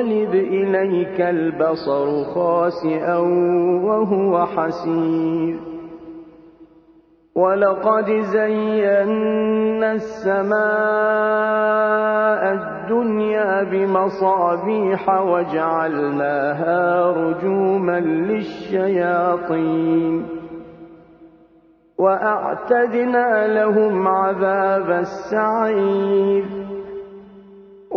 ينقلب إليك البصر خاسئا وهو حسير. ولقد زينا السماء الدنيا بمصابيح وجعلناها رجوما للشياطين. وأعتدنا لهم عذاب السعير.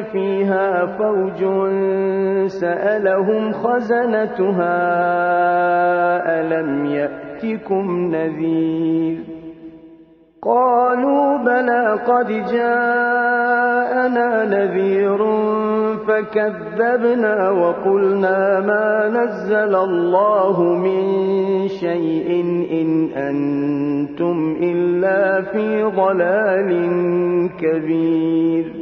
فيها فوج سألهم خزنتها ألم يأتكم نذير؟ قالوا بلى قد جاءنا نذير فكذبنا وقلنا ما نزل الله من شيء إن أنتم إلا في ضلال كبير.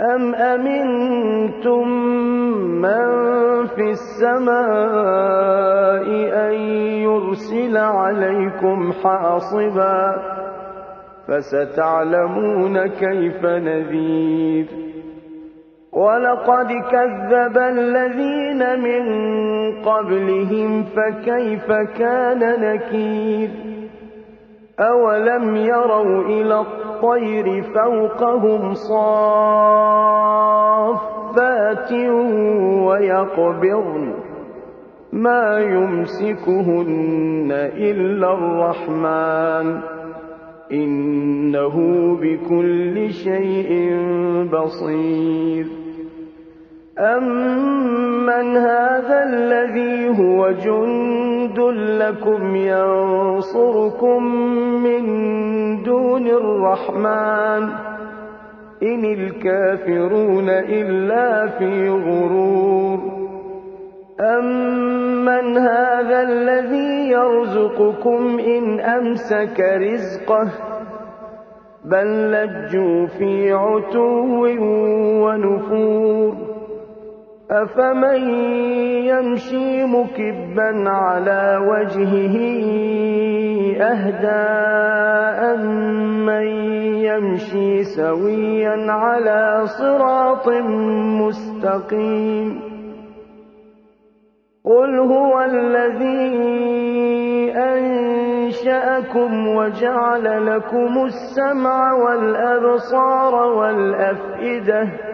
أم أمنتم من في السماء أن يرسل عليكم حاصبا فستعلمون كيف نذير ولقد كذب الذين من قبلهم فكيف كان نكير أولم يروا إلى الطير فوقهم صافات ويقبضن ما يمسكهن إلا الرحمن إنه بكل شيء بصير أمن هذا الذي هو جند لكم ينصركم من دون الرحمن. إن الكافرون إلا في غرور. أمن هذا الذي يرزقكم إن أمسك رزقه؟ بل لجوا في عتو ونفور. أفمن يمشي مكبا على وجهه أهدى أمن يمشي سويا على صراط مستقيم قل هو الذي أنشأكم وجعل لكم السمع والأبصار والأفئدة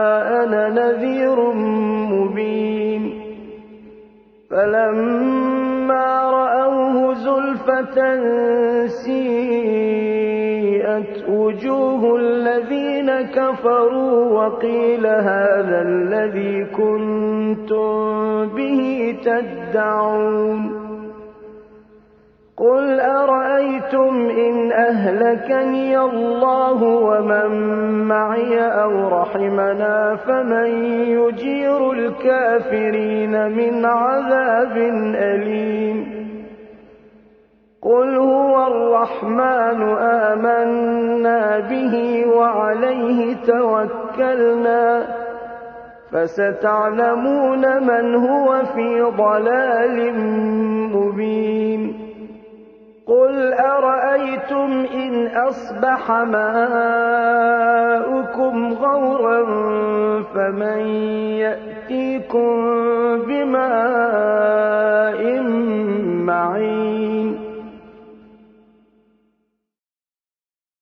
نذير مبين. فلما رأوه زلفة سيئت وجوه الذين كفروا وقيل هذا الذي كنتم به تدعون. قل أرأيتم إن أهلكني الله ومن معي أو رحمنا فمن يجير الكافرين من عذاب أليم قل هو الرحمن آمنا به وعليه توكلنا فستعلمون من هو في ضلال مبين قل أرأيتم إن أصبح ماؤكم غورا فمن يأتيكم بماء معين